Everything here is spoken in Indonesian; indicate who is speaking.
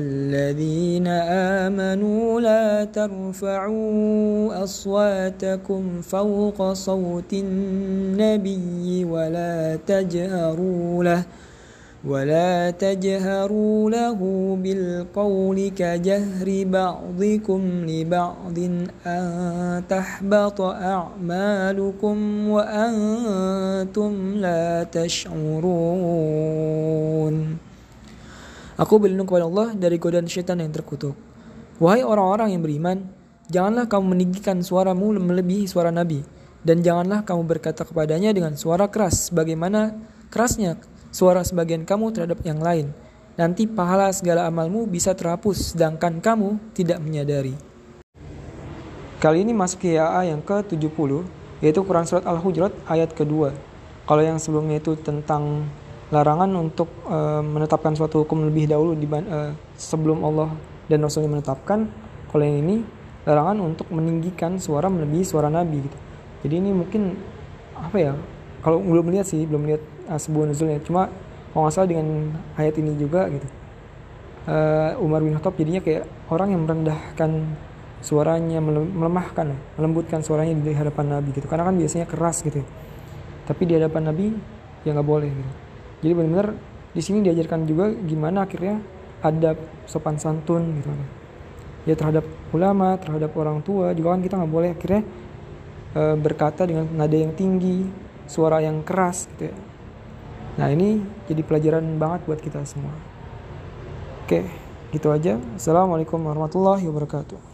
Speaker 1: الذين آمنوا لا ترفعوا أصواتكم فوق صوت النبي ولا تجهروا له ولا تجهروا له بالقول كجهر بعضكم لبعض أن تحبط أعمالكم وأنتم لا تشعرون Aku berlindung kepada Allah dari godaan syaitan yang terkutuk. Wahai orang-orang yang beriman, janganlah kamu meninggikan suaramu melebihi suara Nabi, dan janganlah kamu berkata kepadanya dengan suara keras, bagaimana kerasnya suara sebagian kamu terhadap yang lain. Nanti pahala segala amalmu bisa terhapus, sedangkan kamu tidak menyadari. Kali ini masuk ke AA yang ke-70, yaitu Quran Surat Al-Hujurat ayat kedua. Kalau yang sebelumnya itu tentang larangan untuk uh, menetapkan suatu hukum lebih dahulu di, uh, sebelum Allah dan Rasulnya menetapkan. Kalau yang ini larangan untuk meninggikan suara melebihi suara Nabi gitu. Jadi ini mungkin apa ya? Kalau belum lihat sih, belum lihat uh, sebuah nuzulnya. Cuma kalau nggak salah dengan ayat ini juga gitu. Uh, Umar bin Khattab jadinya kayak orang yang merendahkan suaranya, melemahkan, melembutkan suaranya di hadapan Nabi gitu. Karena kan biasanya keras gitu. Tapi di hadapan Nabi ya nggak boleh gitu jadi benar-benar di sini diajarkan juga gimana akhirnya ada sopan santun gitu. Kan ya terhadap ulama terhadap orang tua juga kan kita nggak boleh akhirnya e, berkata dengan nada yang tinggi suara yang keras gitu ya. Nah ini jadi pelajaran banget buat kita semua. Oke gitu aja. Assalamualaikum warahmatullahi wabarakatuh